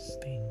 interesting.